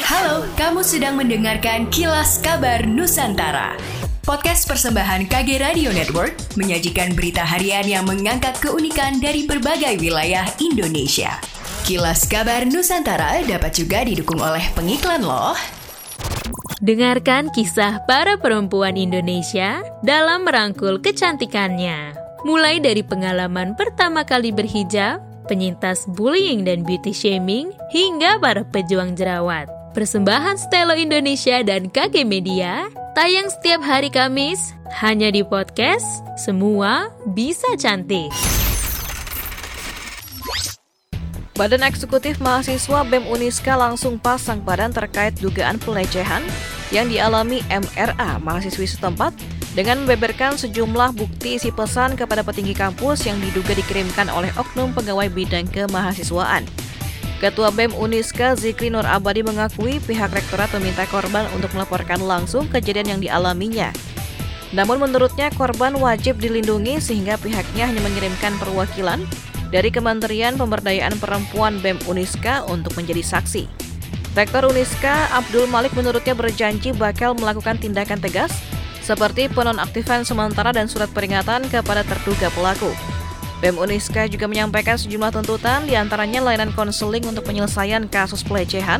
Halo, kamu sedang mendengarkan Kilas Kabar Nusantara. Podcast persembahan KG Radio Network menyajikan berita harian yang mengangkat keunikan dari berbagai wilayah Indonesia. Kilas Kabar Nusantara dapat juga didukung oleh pengiklan loh. Dengarkan kisah para perempuan Indonesia dalam merangkul kecantikannya. Mulai dari pengalaman pertama kali berhijab, penyintas bullying dan beauty shaming, hingga para pejuang jerawat. Persembahan Stelo Indonesia dan KG Media tayang setiap hari Kamis hanya di podcast Semua Bisa Cantik. Badan Eksekutif Mahasiswa BEM Uniska langsung pasang badan terkait dugaan pelecehan yang dialami MRA mahasiswi setempat dengan membeberkan sejumlah bukti isi pesan kepada petinggi kampus yang diduga dikirimkan oleh oknum pegawai bidang kemahasiswaan. Ketua BEM Uniska Zikri Nur Abadi mengakui pihak rektorat meminta korban untuk melaporkan langsung kejadian yang dialaminya. Namun menurutnya korban wajib dilindungi sehingga pihaknya hanya mengirimkan perwakilan dari Kementerian Pemberdayaan Perempuan BEM Uniska untuk menjadi saksi. Rektor Uniska Abdul Malik menurutnya berjanji bakal melakukan tindakan tegas seperti penonaktifan sementara dan surat peringatan kepada terduga pelaku. BEM Uniska juga menyampaikan sejumlah tuntutan di antaranya layanan konseling untuk penyelesaian kasus pelecehan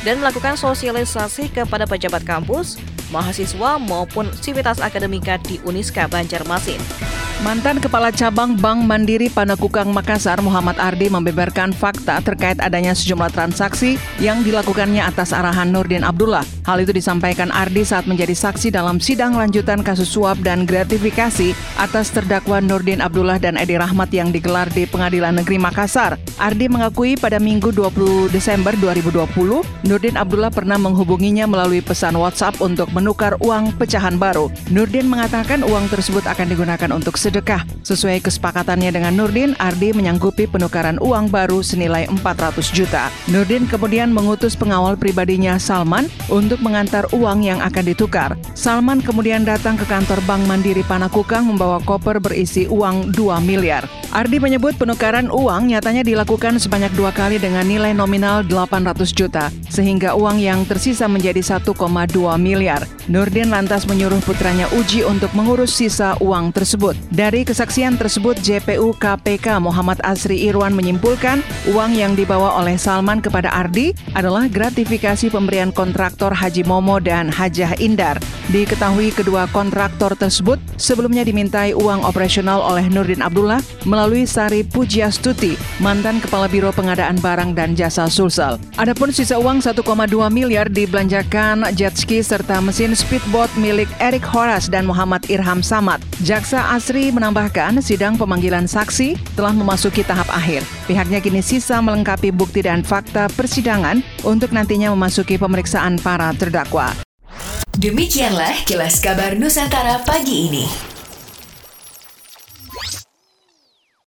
dan melakukan sosialisasi kepada pejabat kampus, mahasiswa maupun sivitas akademika di Uniska Banjarmasin. Mantan Kepala Cabang Bank Mandiri Panakukang Makassar Muhammad Ardi membeberkan fakta terkait adanya sejumlah transaksi yang dilakukannya atas arahan Nurdin Abdullah. Hal itu disampaikan Ardi saat menjadi saksi dalam sidang lanjutan kasus suap dan gratifikasi atas terdakwa Nurdin Abdullah dan Edi Rahmat yang digelar di Pengadilan Negeri Makassar. Ardi mengakui pada Minggu 20 Desember 2020, Nurdin Abdullah pernah menghubunginya melalui pesan WhatsApp untuk menukar uang pecahan baru. Nurdin mengatakan uang tersebut akan digunakan untuk sedekah. Sesuai kesepakatannya dengan Nurdin, Ardi menyanggupi penukaran uang baru senilai 400 juta. Nurdin kemudian mengutus pengawal pribadinya Salman untuk mengantar uang yang akan ditukar. Salman kemudian datang ke kantor Bank Mandiri Panakukang membawa koper berisi uang 2 miliar. Ardi menyebut penukaran uang nyatanya dilakukan sebanyak dua kali dengan nilai nominal 800 juta, sehingga uang yang tersisa menjadi 1,2 miliar. Nurdin lantas menyuruh putranya Uji untuk mengurus sisa uang tersebut. Dari kesaksian tersebut, JPU KPK Muhammad Asri Irwan menyimpulkan uang yang dibawa oleh Salman kepada Ardi adalah gratifikasi pemberian kontraktor Haji Momo dan Hajah Indar. Diketahui kedua kontraktor tersebut sebelumnya dimintai uang operasional oleh Nurdin Abdullah melalui Sari Pujiastuti, mantan Kepala Biro Pengadaan Barang dan Jasa Sulsel. Adapun sisa uang 1,2 miliar dibelanjakan jet ski serta mesin speedboat milik Eric Horas dan Muhammad Irham Samad. Jaksa Asri menambahkan sidang pemanggilan saksi telah memasuki tahap akhir. Pihaknya kini sisa melengkapi bukti dan fakta persidangan untuk nantinya memasuki pemeriksaan para terdakwa. Demikianlah kilas kabar Nusantara pagi ini.